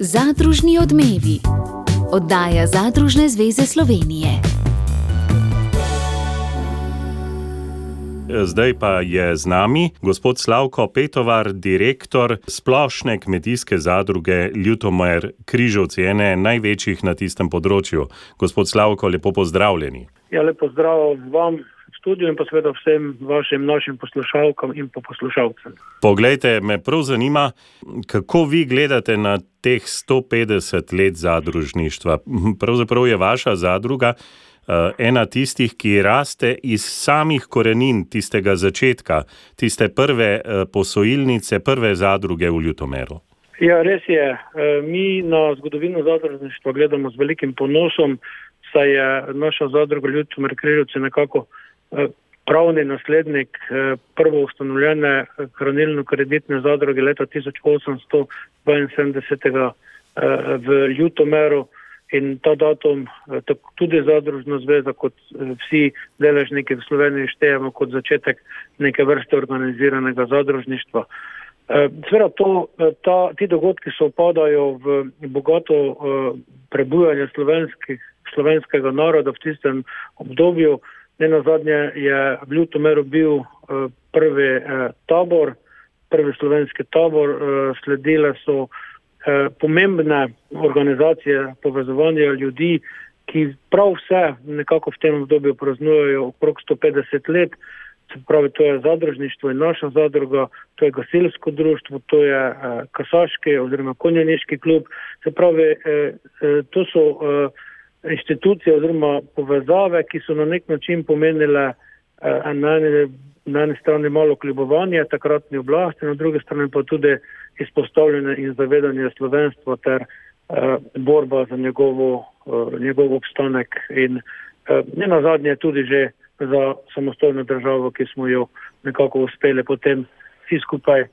Zadružni odmevi. Oddaja Zadružne zveze Slovenije. Zdaj pa je z nami gospod Slavko Petovar, direktor splošne kmetijske zadruge Ljutomer Križovci, ene največjih na tistem področju. Gospod Slavko, lepo pozdravljeni. Ja, lepo zdrav vam studiu in pa seveda vsem vašim našim poslušalkam in pa poslušalcem. Poglejte, me prav zanima, kako vi gledate na teh 150 let zadružništva. Pravzaprav je vaša zadruga uh, ena tistih, ki raste iz samih korenin tistega začetka, tiste prve uh, posojilnice, prve zadruge v Ljutomeru. Ja, res je. Mi na zgodovino zadružništva gledamo z velikim ponosom, saj je naša zadruga Ljutomer Križovci nekako pravni naslednik eh, prvo ustanovljene hranilno-kreditne zadruge leta 1872 eh, v Ljutomeru in ta datum eh, tudi zadružna zveza kot vsi deležniki v Sloveniji štejemo kot začetek neke vrste organiziranega zadružništva. Sveda to, ta, ti dogodki se opadajo v bogato prebujanje slovenskega naroda v tistem obdobju, Ne na zadnje je v Ljutomeru bil uh, prvi uh, tabor, prvi slovenski tabor, uh, sledile so pomembne organizacije povezovanja ljudi, ki prav vse nekako v tem obdobju praznujejo okrog 150 let. Se pravi, to je zadružništvo in naša zadruga, to je gasilsko društvo, to je uh, kasaški oziroma konjeniški klub. Se pravi, uh, uh, to so uh, inštitucije oziroma povezave, ki so na nek način pomenile eh, na, ene, na eni strani malo kljubovanje takratni oblasti, na drugi strani pa tudi izpostavljene in zavedanje slovenstva ter eh, borba za njegovo, eh, njegov obstanek in eh, ne na zadnje tudi že za samostojno državo, ki smo jo nekako uspeli potem vsi skupaj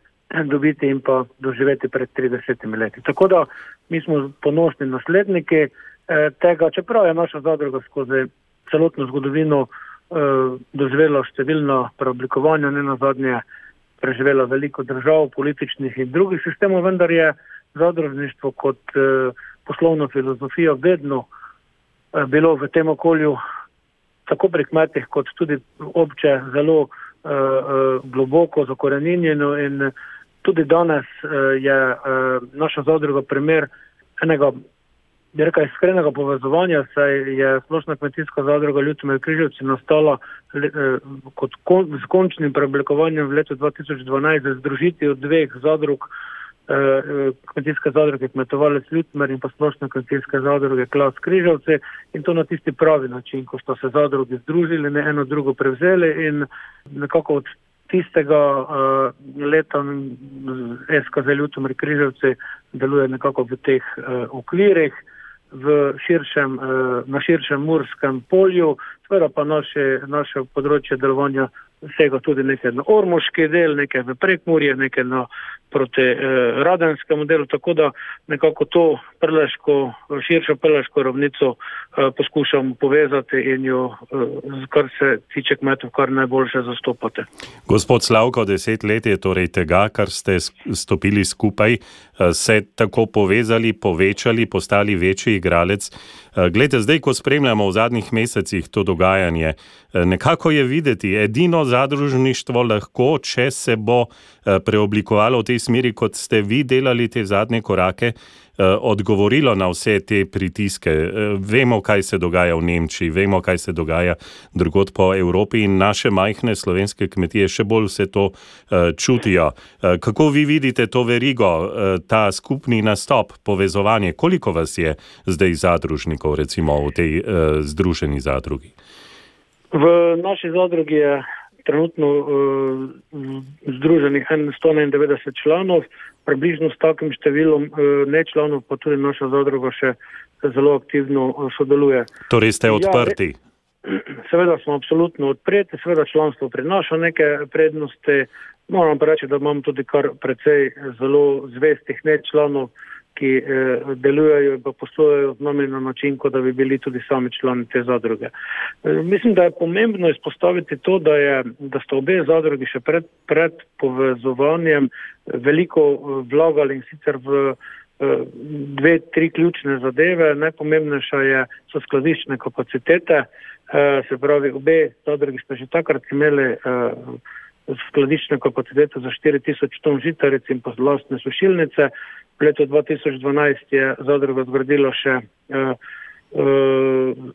dobiti in pa doživeti pred 30 leti. Tako da mi smo ponosni nasledniki. Eh, tega, čeprav je naša zadruga skozi celotno zgodovino eh, doživela številna preoblikovanja, ne na zadnje preživela veliko držav, političnih in drugih sistemov, vendar je zadružništvo kot eh, poslovna filozofija vedno bilo v tem okolju, tako pri kmetih, kot tudi obče, zelo globoko zakorenjeno in tudi danes je naša zadruga primer enega rekel, iskrenega povezovanja, saj je splošna kmetijska zadruga Ljudme Križevci nastala le, eh, kot kon, z končnim preoblikovanjem v letu 2012 z združitvijo dveh zadrug, eh, eh, kmetijske zadruge Kmetovalec Ljudmer in pa splošna kmetijska zadruga Klaus Križevci in to na tisti pravi način, ko sta se zadrugi združili, ne eno drugo prevzeli in nekako od tistega uh, leta SKZ Ljudmer Križevci deluje nekako v teh uh, okvirih širšem, eh, na širšem murskem polju, seveda pa naše, naše področje delovanja vsega tudi nekaj na ormoški del, nekaj v prekmurje, nekaj na proti eh, radenskemu delu, tako da nekako to prleško, širšo prleško ravnico eh, poskušamo povezati in jo, eh, kar se tiče kmetov, kar najboljše zastopate. Gospod Slavko, deset let je torej tega, kar ste stopili skupaj, se tako povezali, povečali, postali večji igralec. Eh, Glede, zdaj, ko spremljamo v zadnjih mesecih to dogajanje, eh, nekako je videti, edino zadružništvo lahko, če se bo preoblikovalo v tej smeri, kot ste vi delali te zadnje korake, Eh, odgovorilo na vse te pritiske. Eh, vemo, kaj se dogaja v Nemčiji, vemo, kaj se dogaja drugot po Evropi in naše majhne slovenske kmetije še bolj vse to eh, čutijo. Kako vi vidite to verigo, ta skupni nastop, povezovanje, koliko vas je zdaj zadružnikov, recimo v tej združeni zadrugi? V naši zadrugi je trenutno uh, združenih 191 članov, približno s takim številom uh, nečlanov, pa tudi naša zadruga še zelo aktivno uh, sodeluje. Torej ste ja, odprti? Ja, seveda smo absolutno odprti, seveda članstvo prinaša neke prednosti. Moram pa reči, da imam tudi kar precej zelo zvestih nečlanov ki eh, delujejo in poslujejo z nami na način, kot da bi bili tudi sami člani te zadruge. Eh, mislim, da je pomembno izpostaviti to, da, je, da sta obe zadrugi še pred, pred povezovanjem veliko eh, vlagali in sicer v dve, tri ključne zadeve. Najpomembnejša je, so skladiščne kapacitete, se pravi, obe zadrugi smo že takrat imeli skladiščne kapacitete za 4000 ton žitaric in pa vlastne sušilnice. V letu 2012 je zadruga zgradila še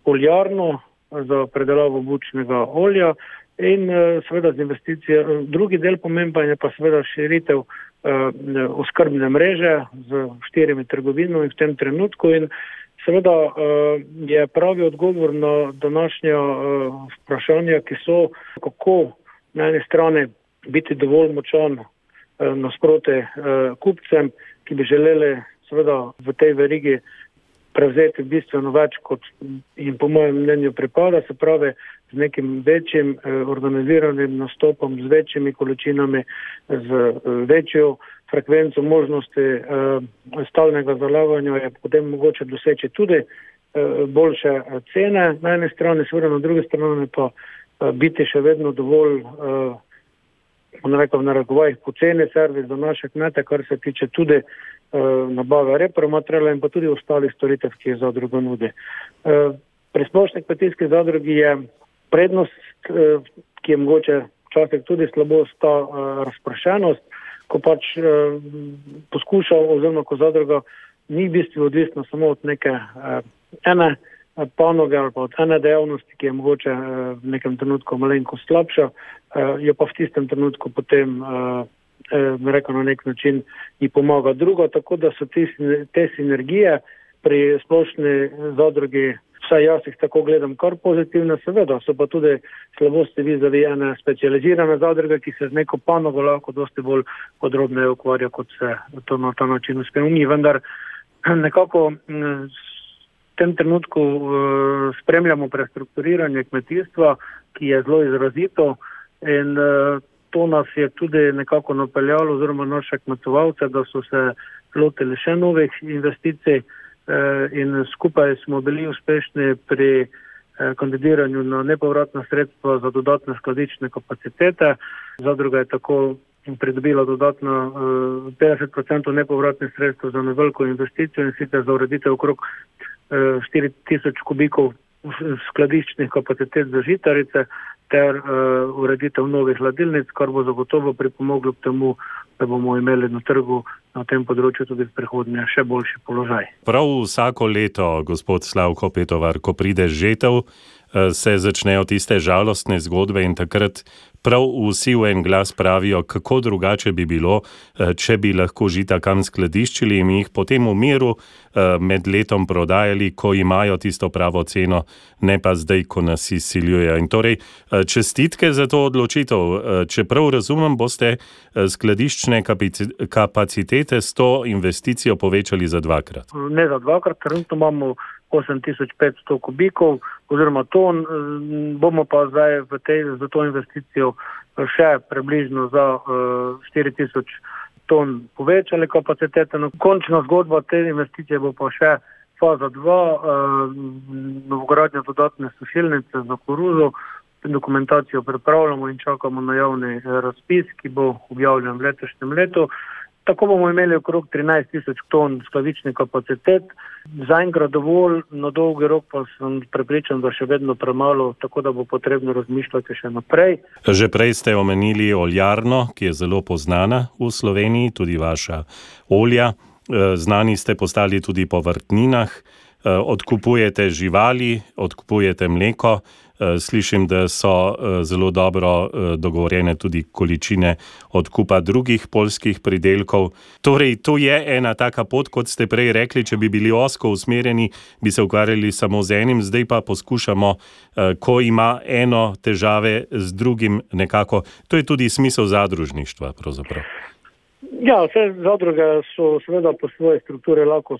oljarno za predelavo bučnega olja in seveda z investicijo. Drugi del pomemben je pa seveda širitev oskrbne mreže z štirimi trgovinami v tem trenutku in seveda je pravi odgovor na današnja vprašanja, ki so, kako na eni strani biti dovolj močan nasproti kupcem, ki bi želeli seveda v tej verigi prevzeti bistveno več, kot jim po mojem mnenju pripada, se pravi z nekim večjim eh, organiziranim nastopom, z večjimi količinami, z eh, večjo frekvenco možnosti eh, stalnega zalaganja, je potem mogoče doseči tudi eh, boljše eh, cene na eni strani, seveda na drugi strani pa eh, biti še vedno dovolj. Eh, Rekel, na rekovajih poceni servis za naše kmete, kar se tiče tudi uh, nabave repromateriala in pa tudi ostalih storitev, ki jih zadruga nudi. Pri splošni kmetijski zadrugi je prednost, ki je mogoče včasih tudi slabost, ta razprašenost, ko pač poskuša oziroma ko zadruga ni v bistvu odvisna samo od neke ene panoge ali pa od ene dejavnosti, ki je mogoče uh, v nekem trenutku malenko slabša, uh, je pa v tistem trenutku potem eh, rekel, na nek način ji pomaga. Drugo, tako da so te, te sinergije pri splošni zadrugi, vsaj jaz jih tako gledam, kar pozitivne, seveda so pa tudi slabosti vizavi ene specializirane zadruge, ki se z neko panogo lahko dosti bolj podrobno ukvarja, kot se to na ta način uspe mi. Vendar nekako v tem trenutku uh, spremljamo prestrukturiranje kmetijstva, ki je zelo izrazito in uh, to nas je tudi nekako napeljalo, oziroma naše kmetovalce, da so se lotili še novih investicij eh, in skupaj smo bili uspešni pri kandidiranju na nepovratna sredstva za dodatne skladične kapacitete. Zadruga je tako pridobila dodatno eh, 50% nepovratnih sredstev za neveliko investicijo in sicer za ureditev okrog 4000 kubikov skladiščnih kapacitet za žitarice ter uh, ureditev novih hladilnic, kar bo zagotovo pripomoglo k temu, da bomo imeli na trgu na tem področju tudi v prihodnje še boljši položaj. Prav vsako leto, gospod Slavko Petovar, ko pride žetev, Eh, se začnejo tiste žalostne zgodbe in takrat prav vsi v en glas pravijo, kako drugače bi bilo, eh, če bi lahko žita kam skladiščili in jih potem v miru eh, med letom prodajali, ko imajo tisto pravo ceno, ne pa zdaj, ko nas izsiljujejo. In torej, čestitke za to odločitev. Če prav razumem, boste skladiščne kapacitete s to investicijo povečali za dvakrat. Ne za dvakrat, trenutno imamo 8500 kubikov oziroma ton, bomo pa zdaj v tej, za to investicijo še približno za uh, 4000 ton povečali kapacitete. No, končna zgodba te investicije bo pa še faza 2, uh, novogradnja dodatne sušilnice za koruzo. Dokumentacijo pripravljamo in čakamo na javni razpis, ki bo objavljen v letošnjem letu. Tako bomo imeli okrog 13 tisoč ton skladičnih kapacitet, zaenkrat dovolj, na dolgi rok pa sem prepričan, da še vedno premalo, tako da bo potrebno razmišljati še naprej. Že prej ste omenili oljarno, ki je zelo poznana v Sloveniji, tudi vaša olja. Eh, znani ste postali tudi po vrtninah, odkupujete živali, odkupujete mleko. Eh, slišim, da so eh, zelo dobro eh, dogovorjene tudi količine odkupa drugih polskih pridelkov. Torej, to je ena taka pot, kot ste prej rekli, če bi bili osko usmerjeni, bi se ukvarjali samo z enim, zdaj pa poskušamo, ko ima eno težave z drugim, nekako. To je tudi smisel zadružništva. Pravzaprav. Ja, vse zadruge so seveda po svoje strukture lahko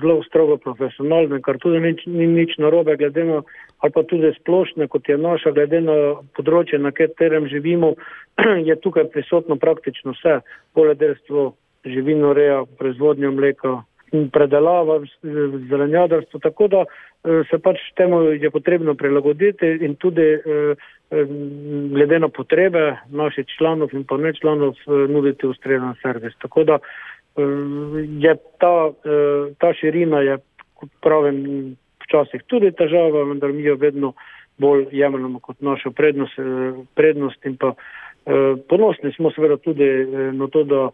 zelo strogo profesionalne, kar tudi ni, ni nič narobe, glede na ali pa tudi splošne, kot je naša, glede na področje, na katerem živimo, je tukaj prisotno praktično vse, poledelstvo, živinoreja, proizvodnja mleka, predelava, zelenjadarstvo, tako da eh, se pač temu je potrebno prilagoditi in tudi eh, eh, glede na potrebe naših članov in pa ne članov nuditi ustrezen servis. Tako da je ta, ta širina, je, pravim, včasih tudi težava, vendar mi jo vedno bolj jemljamo kot našo prednost, prednost in pa ponosni smo seveda tudi na to, da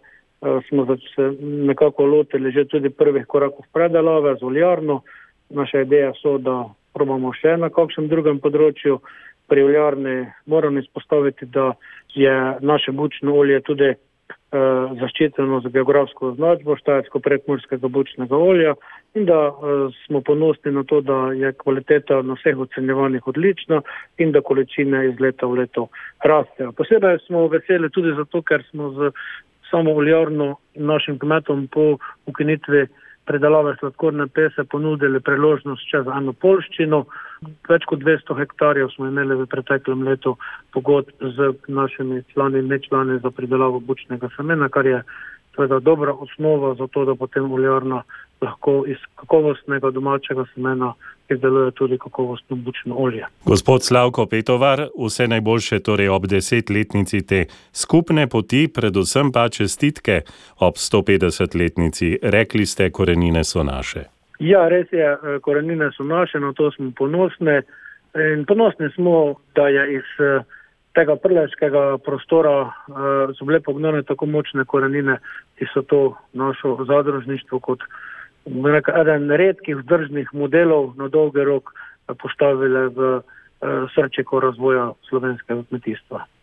smo se nekako lotili že tudi prvih korakov predelave z oljarno. Naša ideja so, da probamo še na kakšnem drugem področju. Pri oljarni moram izpostaviti, da je naše bučno olje tudi uh, zaščiteno z geografsko označbo štajersko prekmurskega bučnega olja in da uh, smo ponosni na to, da je kvaliteta na vseh ocenjevanjih odlična in da količine iz leta v leto rastejo. Posebej smo veseli tudi zato, ker smo z samo oljarno našim kmetom po ukinitvi predelave sladkorne pese ponudili priložnost čez eno polščino. Več kot 200 hektarjev smo imeli v preteklem letu pogod z našimi člani in nečlani za predelavo bučnega semena, kar je seveda dobra osnova za to, da potem oljarna lahko iz kakovostnega domačega semena izdeluje tudi kakovostno bučno olje. Gospod Slavko Petovar, vse najboljše torej ob desetletnici te skupne poti, predvsem pa čestitke ob 150-letnici. Rekli ste, korenine so naše. Ja, res je, eh, korenine so naše, na to smo ponosni. In ponosni smo, da je iz eh, tega prleškega prostora uh, so bile pognane tako močne korenine, ki so to našo zadružništvo kot eden redkih vzdržnih modelov na dolgi rok postavile v uh, srčeko razvoja slovenskega kmetijstva.